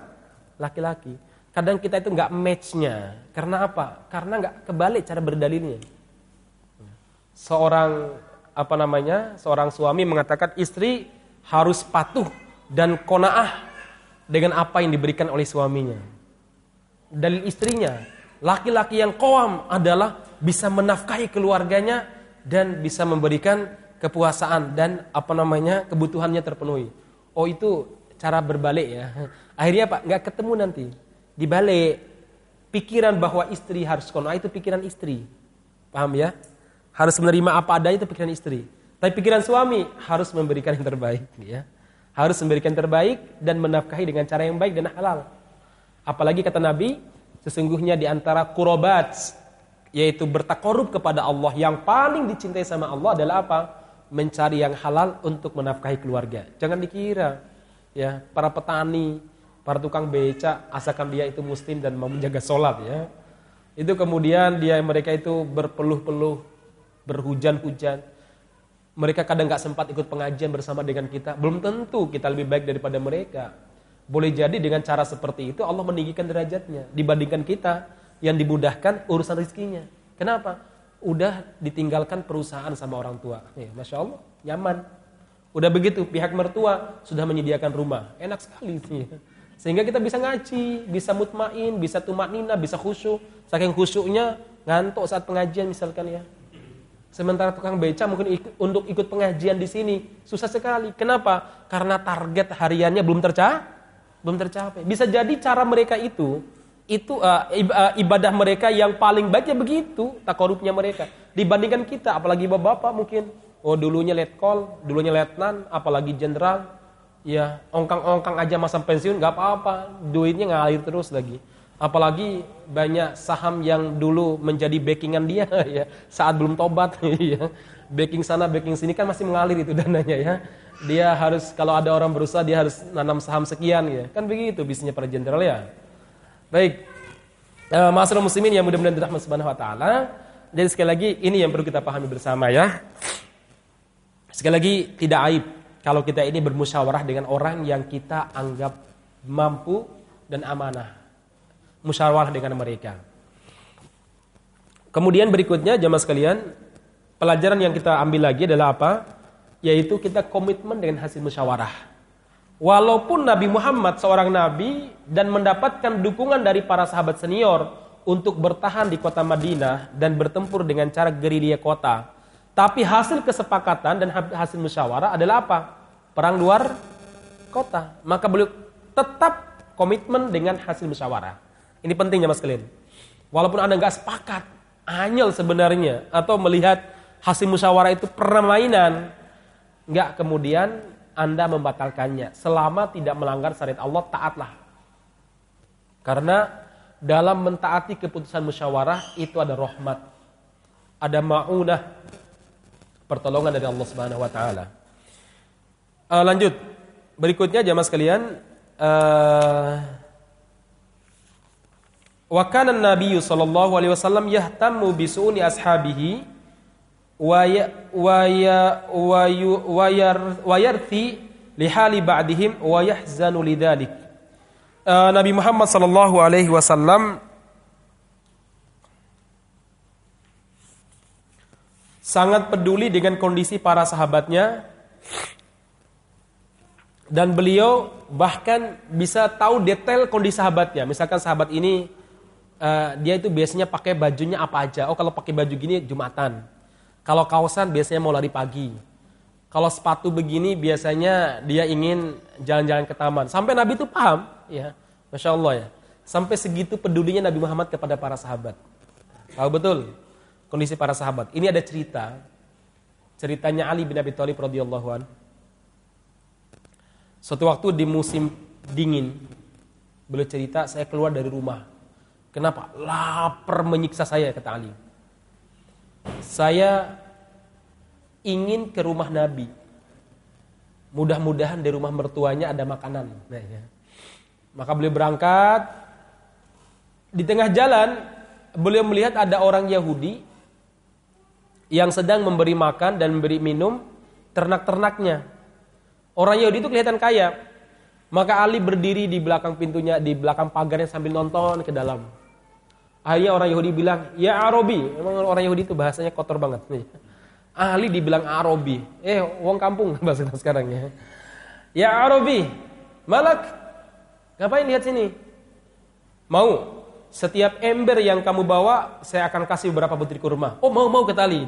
S1: laki-laki. Kadang kita itu nggak matchnya. Karena apa? Karena nggak kebalik cara berdalilnya. Seorang apa namanya seorang suami mengatakan istri harus patuh dan konaah dengan apa yang diberikan oleh suaminya. Dalil istrinya, laki-laki yang koam adalah bisa menafkahi keluarganya dan bisa memberikan kepuasaan dan apa namanya kebutuhannya terpenuhi. Oh itu cara berbalik ya. Akhirnya pak nggak ketemu nanti. Dibalik pikiran bahwa istri harus konaah itu pikiran istri. Paham ya? Harus menerima apa adanya itu pikiran istri. Tapi pikiran suami harus memberikan yang terbaik, ya. Harus memberikan yang terbaik dan menafkahi dengan cara yang baik dan halal. Apalagi kata Nabi, sesungguhnya di antara kurobat yaitu bertakorup kepada Allah yang paling dicintai sama Allah adalah apa? Mencari yang halal untuk menafkahi keluarga. Jangan dikira ya para petani, para tukang beca asalkan dia itu muslim dan mau menjaga sholat ya. Itu kemudian dia mereka itu berpeluh-peluh berhujan-hujan. Mereka kadang nggak sempat ikut pengajian bersama dengan kita. Belum tentu kita lebih baik daripada mereka. Boleh jadi dengan cara seperti itu Allah meninggikan derajatnya dibandingkan kita yang dimudahkan urusan rezekinya. Kenapa? udah ditinggalkan perusahaan sama orang tua. Ya, Masya Allah, nyaman. Udah begitu, pihak mertua sudah menyediakan rumah. Enak sekali sih. Sehingga kita bisa ngaji, bisa mutmain, bisa tumak nina, bisa khusyuk. Saking khusyuknya ngantuk saat pengajian misalkan ya. Sementara tukang beca mungkin ikut, untuk ikut pengajian di sini susah sekali. Kenapa? Karena target hariannya belum tercapai. Belum tercapai. Bisa jadi cara mereka itu itu uh, ibadah mereka yang paling baik ya begitu takorupnya mereka dibandingkan kita apalagi bapak-bapak mungkin oh dulunya letkol dulunya letnan apalagi jenderal ya ongkang-ongkang aja masa pensiun nggak apa-apa duitnya ngalir terus lagi apalagi banyak saham yang dulu menjadi backingan dia ya saat belum tobat ya backing sana backing sini kan masih mengalir itu dananya ya dia harus kalau ada orang berusaha dia harus nanam saham sekian ya kan begitu bisnisnya para jenderal ya Baik. Uh, Masalah muslimin yang mudah-mudahan dirahmati Subhanahu wa taala. Jadi sekali lagi ini yang perlu kita pahami bersama ya. Sekali lagi tidak aib kalau kita ini bermusyawarah dengan orang yang kita anggap mampu dan amanah. Musyawarah dengan mereka. Kemudian berikutnya jamaah sekalian, pelajaran yang kita ambil lagi adalah apa? Yaitu kita komitmen dengan hasil musyawarah. Walaupun Nabi Muhammad seorang nabi dan mendapatkan dukungan dari para sahabat senior untuk bertahan di kota Madinah dan bertempur dengan cara gerilya kota. Tapi hasil kesepakatan dan hasil musyawarah adalah apa? Perang luar kota. Maka beliau tetap komitmen dengan hasil musyawarah. Ini pentingnya mas kalian. Walaupun anda nggak sepakat, anyel sebenarnya atau melihat hasil musyawarah itu permainan, nggak kemudian anda membatalkannya. Selama tidak melanggar syariat Allah, taatlah. Karena dalam mentaati keputusan musyawarah itu ada rahmat. Ada ma'unah. Pertolongan dari Allah Subhanahu wa taala. Uh, lanjut. Berikutnya jamaah sekalian, uh, Wa kana Nabi sallallahu alaihi wasallam yahtammu bi su'uni ashabihi wayarthi lihali ba'dihim wa yahzanu lidzalik. Uh, Nabi Muhammad sallallahu alaihi wasallam sangat peduli dengan kondisi para sahabatnya dan beliau bahkan bisa tahu detail kondisi sahabatnya. Misalkan sahabat ini uh, dia itu biasanya pakai bajunya apa aja. Oh kalau pakai baju gini jumatan. Kalau kaosan biasanya mau lari pagi. Kalau sepatu begini biasanya dia ingin jalan-jalan ke taman. Sampai Nabi itu paham, ya, masya Allah ya. Sampai segitu pedulinya Nabi Muhammad kepada para sahabat. Tahu betul kondisi para sahabat. Ini ada cerita, ceritanya Ali bin Abi Thalib radhiyallahu an. Suatu waktu di musim dingin, beliau cerita saya keluar dari rumah. Kenapa? Lapar menyiksa saya kata Ali saya ingin ke rumah Nabi. Mudah-mudahan di rumah mertuanya ada makanan. Nah, ya. Maka beliau berangkat. Di tengah jalan, beliau melihat ada orang Yahudi yang sedang memberi makan dan memberi minum ternak-ternaknya. Orang Yahudi itu kelihatan kaya. Maka Ali berdiri di belakang pintunya, di belakang pagarnya sambil nonton ke dalam. Akhirnya orang Yahudi bilang, ya Arabi. Emang orang Yahudi itu bahasanya kotor banget. Ahli dibilang Arabi. Eh, uang kampung bahasa kita sekarang ya. Ya Arabi, malak. Ngapain lihat sini? Mau. Setiap ember yang kamu bawa, saya akan kasih beberapa butir kurma. Oh, mau, mau kata Ali.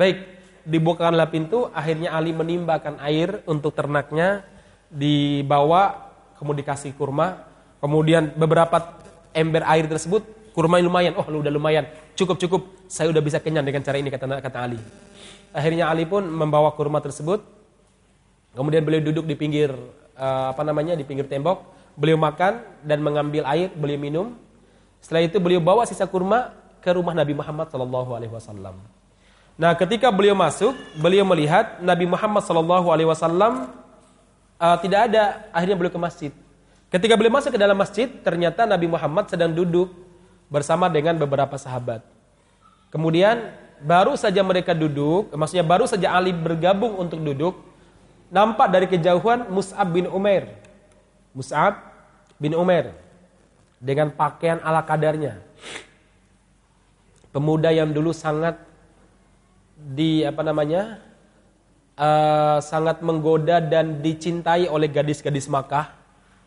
S1: Baik, dibukakanlah pintu. Akhirnya Ali menimbakan air untuk ternaknya. Dibawa, kemudian dikasih kurma. Kemudian beberapa ember air tersebut kurma lumayan, oh lu udah lumayan, cukup cukup, saya udah bisa kenyang dengan cara ini kata kata Ali. Akhirnya Ali pun membawa kurma tersebut, kemudian beliau duduk di pinggir uh, apa namanya di pinggir tembok, beliau makan dan mengambil air, beliau minum. Setelah itu beliau bawa sisa kurma ke rumah Nabi Muhammad Shallallahu Alaihi Wasallam. Nah, ketika beliau masuk, beliau melihat Nabi Muhammad Shallallahu Alaihi Wasallam uh, tidak ada. Akhirnya beliau ke masjid. Ketika beliau masuk ke dalam masjid, ternyata Nabi Muhammad sedang duduk bersama dengan beberapa sahabat. Kemudian baru saja mereka duduk, maksudnya baru saja Ali bergabung untuk duduk, nampak dari kejauhan Mus'ab bin Umair. Mus'ab bin Umair dengan pakaian ala kadarnya. Pemuda yang dulu sangat di apa namanya uh, sangat menggoda dan dicintai oleh gadis-gadis Makkah.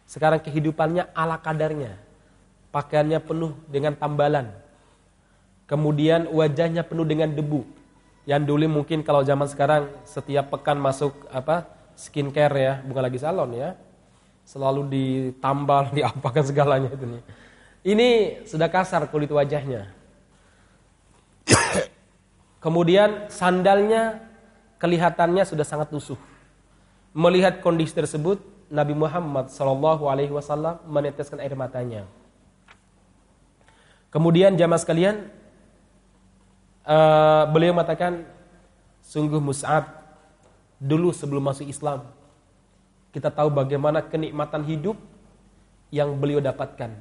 S1: Sekarang kehidupannya ala kadarnya. Pakaiannya penuh dengan tambalan. Kemudian wajahnya penuh dengan debu. Yang dulu mungkin kalau zaman sekarang setiap pekan masuk apa skincare ya, bukan lagi salon ya. Selalu ditambal, diapakan segalanya itu nih. Ini sudah kasar kulit wajahnya. Kemudian sandalnya kelihatannya sudah sangat lusuh. Melihat kondisi tersebut, Nabi Muhammad Wasallam meneteskan air matanya. Kemudian jamaah sekalian, uh, beliau mengatakan sungguh Mus'ab dulu sebelum masuk Islam kita tahu bagaimana kenikmatan hidup yang beliau dapatkan.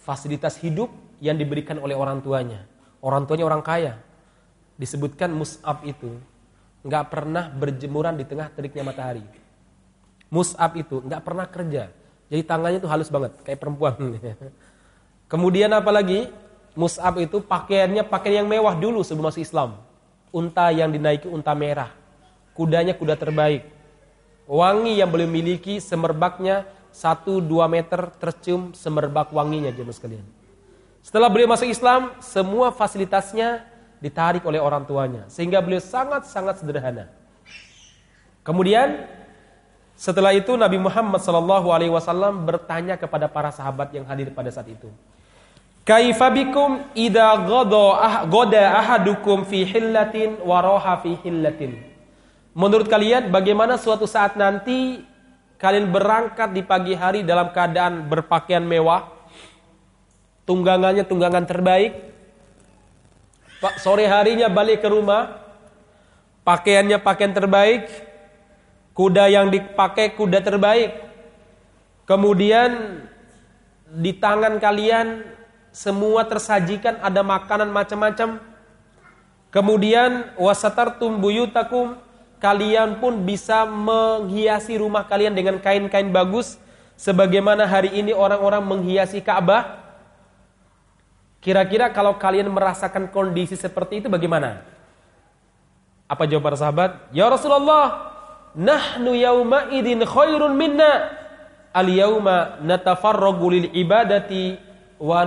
S1: Fasilitas hidup yang diberikan oleh orang tuanya. Orang tuanya orang kaya. Disebutkan Mus'ab itu nggak pernah berjemuran di tengah teriknya matahari. Mus'ab itu nggak pernah kerja. Jadi tangannya itu halus banget kayak perempuan kemudian apalagi Mus'ab itu pakaiannya pakaian yang mewah dulu sebelum masuk Islam. Unta yang dinaiki unta merah. Kudanya kuda terbaik. Wangi yang beliau miliki semerbaknya 1-2 meter tercium semerbak wanginya jemaah sekalian. Setelah beliau masuk Islam, semua fasilitasnya ditarik oleh orang tuanya. Sehingga beliau sangat-sangat sederhana. Kemudian setelah itu Nabi Muhammad SAW bertanya kepada para sahabat yang hadir pada saat itu. Kaifa bikum idza ghada ah, ahadukum fi hillatin wa roha fi hillatin. Menurut kalian bagaimana suatu saat nanti kalian berangkat di pagi hari dalam keadaan berpakaian mewah, tunggangannya tunggangan terbaik, Pak sore harinya balik ke rumah, pakaiannya pakaian terbaik, kuda yang dipakai kuda terbaik, kemudian di tangan kalian semua tersajikan ada makanan macam-macam. Kemudian wasatartum buyutakum kalian pun bisa menghiasi rumah kalian dengan kain-kain bagus sebagaimana hari ini orang-orang menghiasi Ka'bah. Kira-kira kalau kalian merasakan kondisi seperti itu bagaimana? Apa jawaban sahabat? Ya Rasulullah, nahnu yauma idin khairun minna. Al yauma natafarragu lil ibadati wa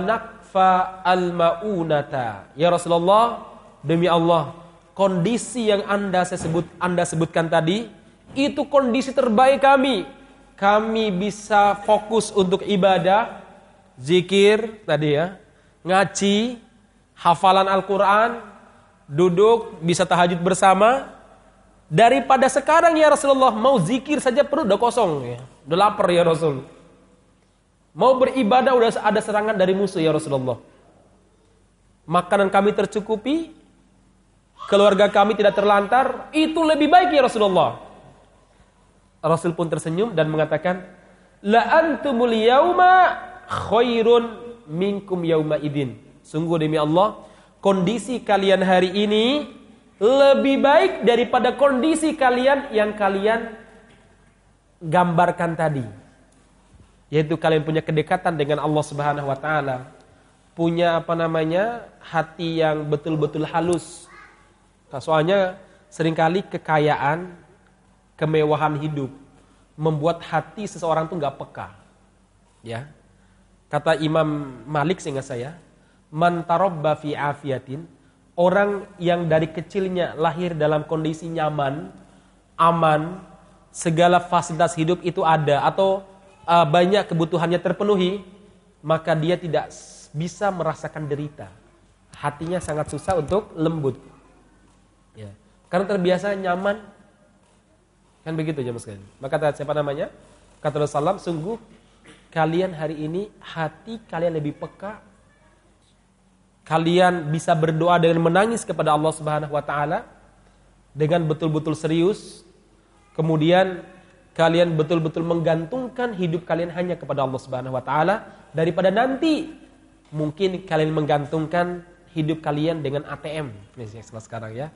S1: fa al-maunata. Ya Rasulullah, demi Allah, kondisi yang Anda saya sebut Anda sebutkan tadi itu kondisi terbaik kami. Kami bisa fokus untuk ibadah, zikir tadi ya, ngaji, hafalan Al-Qur'an, duduk bisa tahajud bersama. Daripada sekarang ya Rasulullah mau zikir saja perut udah kosong ya. Udah lapar ya Rasul. Mau beribadah udah ada serangan dari musuh ya Rasulullah. Makanan kami tercukupi, keluarga kami tidak terlantar, itu lebih baik ya Rasulullah. Rasul pun tersenyum dan mengatakan, La antumul yauma khairun minkum yauma idin. Sungguh demi Allah, kondisi kalian hari ini lebih baik daripada kondisi kalian yang kalian gambarkan tadi yaitu kalian punya kedekatan dengan Allah Subhanahu wa taala, punya apa namanya? hati yang betul-betul halus. Nah, soalnya sering kali kekayaan, kemewahan hidup membuat hati seseorang tuh nggak peka. Ya. Kata Imam Malik sehingga saya, man tarabba fi afiyatin, orang yang dari kecilnya lahir dalam kondisi nyaman, aman, segala fasilitas hidup itu ada atau uh, banyak kebutuhannya terpenuhi, maka dia tidak bisa merasakan derita. Hatinya sangat susah untuk lembut. Ya. Karena terbiasa nyaman. Kan begitu jemaah sekalian. Maka kata siapa namanya? Kata Rasulullah, sungguh kalian hari ini hati kalian lebih peka. Kalian bisa berdoa dengan menangis kepada Allah Subhanahu wa taala dengan betul-betul serius. Kemudian kalian betul-betul menggantungkan hidup kalian hanya kepada Allah Subhanahu wa taala daripada nanti mungkin kalian menggantungkan hidup kalian dengan ATM misalnya sekarang ya.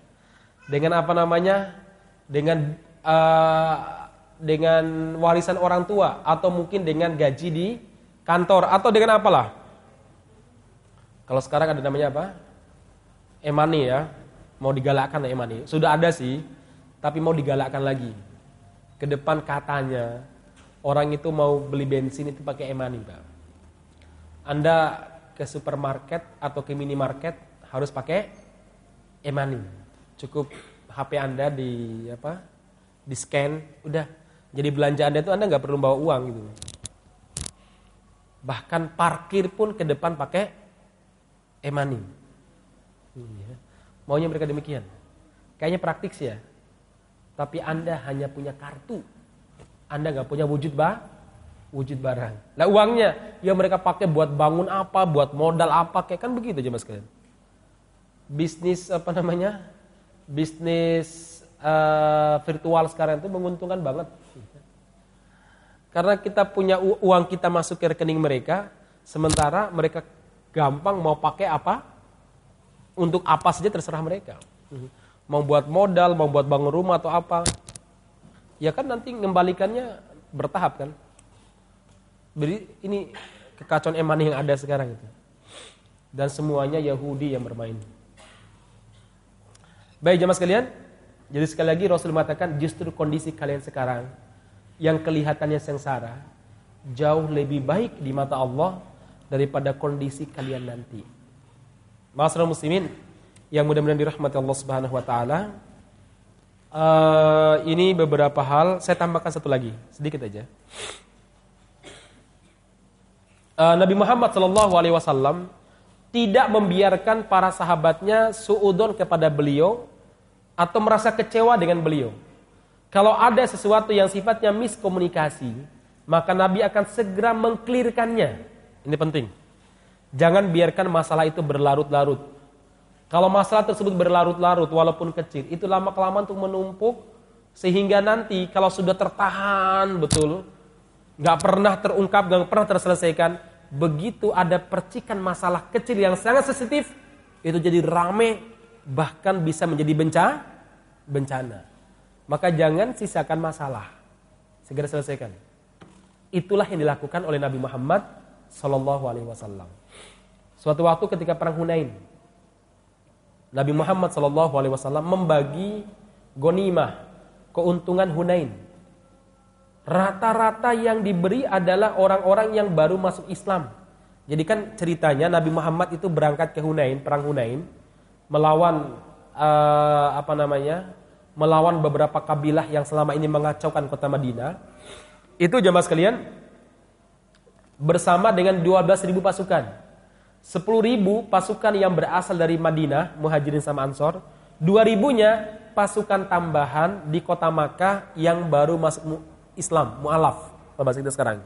S1: Dengan apa namanya? Dengan uh, dengan warisan orang tua atau mungkin dengan gaji di kantor atau dengan apalah. Kalau sekarang ada namanya apa? E-money ya. Mau digalakkan e-money. Sudah ada sih, tapi mau digalakkan lagi. Ke depan katanya orang itu mau beli bensin itu pakai e-money, Pak. Anda ke supermarket atau ke minimarket harus pakai e-money. Cukup HP Anda di apa? Di scan, udah. Jadi belanja Anda itu Anda nggak perlu bawa uang gitu. Bahkan parkir pun ke depan pakai e-money. Iya. Maunya mereka demikian. Kayaknya praktik sih ya. Tapi Anda hanya punya kartu. Anda nggak punya wujud bah, wujud barang. Nah uangnya yang mereka pakai buat bangun apa, buat modal apa, kayak kan begitu aja mas kalian. Bisnis apa namanya? Bisnis uh, virtual sekarang itu menguntungkan banget. Karena kita punya uang kita masuk ke rekening mereka, sementara mereka gampang mau pakai apa, untuk apa saja terserah mereka. Mau buat modal, mau buat bangun rumah atau apa. Ya kan nanti mengembalikannya bertahap kan. Beri ini kekacauan emani yang ada sekarang itu. Dan semuanya Yahudi yang bermain. Baik jemaah sekalian, jadi sekali lagi Rasul mengatakan justru kondisi kalian sekarang yang kelihatannya sengsara jauh lebih baik di mata Allah daripada kondisi kalian nanti. Masyarakat muslimin yang mudah-mudahan dirahmati Allah Subhanahu wa taala. Uh, ini beberapa hal, saya tambahkan satu lagi, sedikit aja. Uh, Nabi Muhammad Shallallahu alaihi wasallam tidak membiarkan para sahabatnya suudon kepada beliau atau merasa kecewa dengan beliau. Kalau ada sesuatu yang sifatnya miskomunikasi, maka Nabi akan segera mengklirkannya. Ini penting. Jangan biarkan masalah itu berlarut-larut. Kalau masalah tersebut berlarut-larut walaupun kecil, itu lama-kelamaan untuk menumpuk sehingga nanti kalau sudah tertahan betul, nggak pernah terungkap, nggak pernah terselesaikan, begitu ada percikan masalah kecil yang sangat sensitif, itu jadi rame, bahkan bisa menjadi bencana. bencana. Maka jangan sisakan masalah, segera selesaikan. Itulah yang dilakukan oleh Nabi Muhammad Sallallahu Alaihi Wasallam. Suatu waktu ketika perang Hunain, Nabi Muhammad Sallallahu Alaihi Wasallam membagi gonimah keuntungan Hunain. Rata-rata yang diberi adalah orang-orang yang baru masuk Islam. Jadi kan ceritanya Nabi Muhammad itu berangkat ke Hunain, perang Hunain, melawan uh, apa namanya, melawan beberapa kabilah yang selama ini mengacaukan kota Madinah. Itu jamaah sekalian, bersama dengan 12.000 pasukan. 10.000 pasukan yang berasal dari Madinah, Muhajirin sama Ansor. 2.000-nya pasukan tambahan di kota Makkah yang baru masuk Islam, mu'alaf. Bahasa kita sekarang.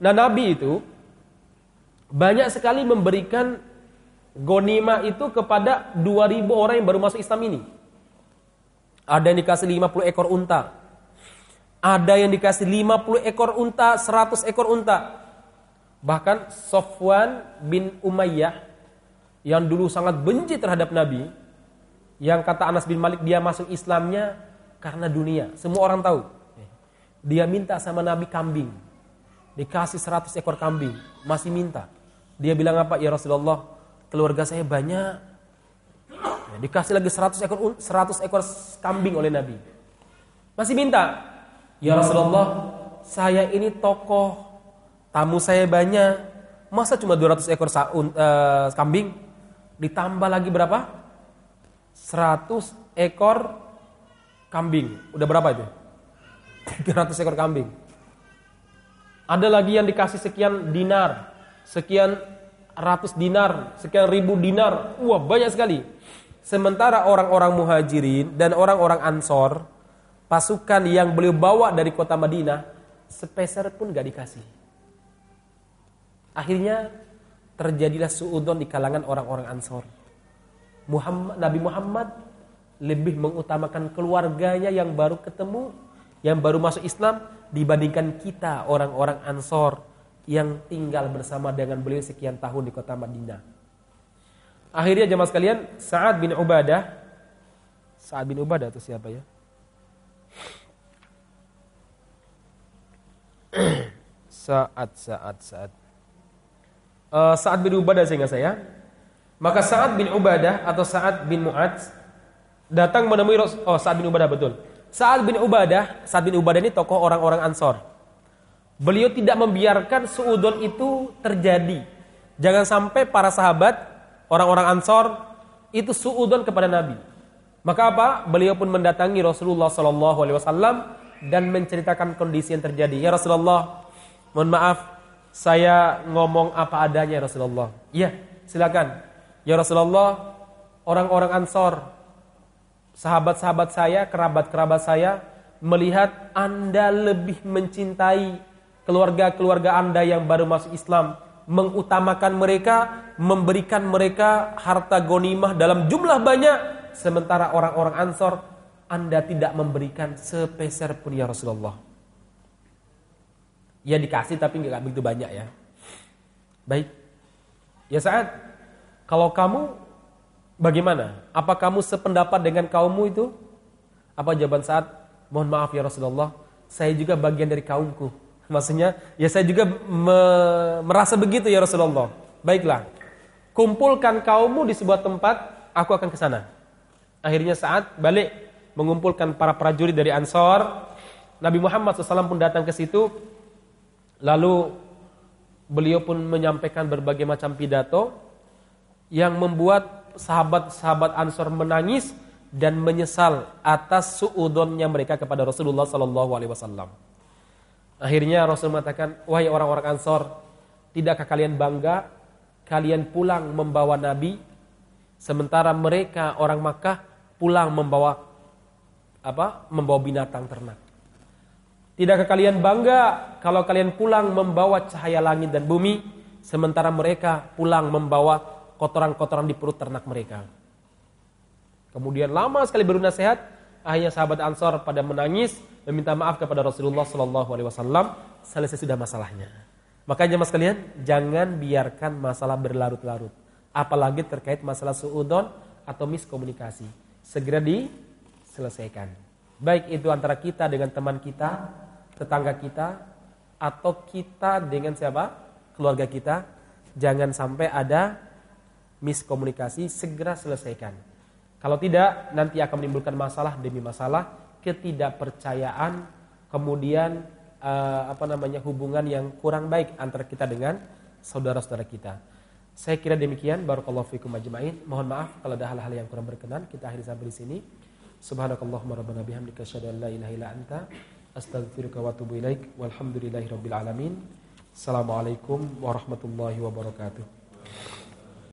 S1: Nah Nabi itu banyak sekali memberikan gonima itu kepada 2.000 orang yang baru masuk Islam ini. Ada yang dikasih 50 ekor unta. Ada yang dikasih 50 ekor unta, 100 ekor unta. Bahkan Sofwan bin Umayyah yang dulu sangat benci terhadap Nabi, yang kata Anas bin Malik dia masuk Islamnya karena dunia. Semua orang tahu. Dia minta sama Nabi kambing. Dikasih 100 ekor kambing, masih minta. Dia bilang apa? Ya Rasulullah, keluarga saya banyak. Ya, dikasih lagi 100 ekor 100 ekor kambing oleh Nabi. Masih minta. Ya Rasulullah, saya ini tokoh Tamu saya banyak. Masa cuma 200 ekor uh, kambing? Ditambah lagi berapa? 100 ekor kambing. Udah berapa itu? 300 ekor kambing. Ada lagi yang dikasih sekian dinar, sekian ratus dinar, sekian ribu dinar. Wah, banyak sekali. Sementara orang-orang muhajirin dan orang-orang ansor, pasukan yang beliau bawa dari kota Madinah, sepeser pun gak dikasih. Akhirnya terjadilah suudon di kalangan orang-orang Ansor. Muhammad, Nabi Muhammad lebih mengutamakan keluarganya yang baru ketemu, yang baru masuk Islam dibandingkan kita orang-orang Ansor yang tinggal bersama dengan beliau sekian tahun di kota Madinah. Akhirnya jemaah sekalian, Sa'ad bin Ubadah Sa'ad bin Ubadah itu siapa ya? Sa'ad uh, Sa'ad bin Ubadah sehingga saya. Maka Sa'ad bin Ubadah atau Sa'ad bin Mu'ad datang menemui Rasul oh Sa'ad bin Ubadah betul. Sa'ad bin Ubadah, Sa'ad bin Ubadah ini tokoh orang-orang Ansor. Beliau tidak membiarkan suudon itu terjadi. Jangan sampai para sahabat, orang-orang Ansor itu suudon kepada Nabi. Maka apa? Beliau pun mendatangi Rasulullah Sallallahu Alaihi Wasallam dan menceritakan kondisi yang terjadi. Ya Rasulullah, mohon maaf, saya ngomong apa adanya ya Rasulullah. Iya, silakan. Ya Rasulullah, orang-orang Ansor, sahabat-sahabat saya, kerabat-kerabat saya melihat Anda lebih mencintai keluarga-keluarga Anda yang baru masuk Islam, mengutamakan mereka, memberikan mereka harta gonimah dalam jumlah banyak sementara orang-orang Ansor Anda tidak memberikan sepeser pun ya Rasulullah. Ya dikasih tapi nggak begitu banyak ya. Baik. Ya saat kalau kamu bagaimana? Apa kamu sependapat dengan kaummu itu? Apa jawaban saat? Mohon maaf ya Rasulullah, saya juga bagian dari kaumku. Maksudnya, ya saya juga me merasa begitu ya Rasulullah. Baiklah, kumpulkan kaummu di sebuah tempat, aku akan ke sana. Akhirnya saat balik mengumpulkan para prajurit dari Ansor, Nabi Muhammad SAW pun datang ke situ. Lalu beliau pun menyampaikan berbagai macam pidato yang membuat sahabat-sahabat Ansor menangis dan menyesal atas suudonnya mereka kepada Rasulullah Sallallahu Alaihi Wasallam. Akhirnya Rasul mengatakan, wahai orang-orang Ansor, tidakkah kalian bangga kalian pulang membawa Nabi, sementara mereka orang Makkah pulang membawa apa? Membawa binatang ternak. Tidakkah kalian bangga kalau kalian pulang membawa cahaya langit dan bumi sementara mereka pulang membawa kotoran-kotoran di perut ternak mereka? Kemudian lama sekali berunasihat, akhirnya sahabat Ansor pada menangis meminta maaf kepada Rasulullah Shallallahu alaihi wasallam, selesai sudah masalahnya. Makanya Mas kalian, jangan biarkan masalah berlarut-larut, apalagi terkait masalah suudon atau miskomunikasi segera diselesaikan. Baik itu antara kita dengan teman kita, tetangga kita, atau kita dengan siapa? Keluarga kita. Jangan sampai ada miskomunikasi, segera selesaikan. Kalau tidak, nanti akan menimbulkan masalah demi masalah, ketidakpercayaan, kemudian uh, apa namanya hubungan yang kurang baik antara kita dengan saudara-saudara kita. Saya kira demikian. Barakallahu fikum ajma'in. Mohon maaf kalau ada hal-hal yang kurang berkenan. Kita akhiri sampai di sini. Subhanakallahumma rabbana bihamdika asyhadu an la ilaha illa anta astaghfiruka wa atubu ilaik. Walhamdulillahi rabbil alamin. Assalamualaikum warahmatullahi wabarakatuh.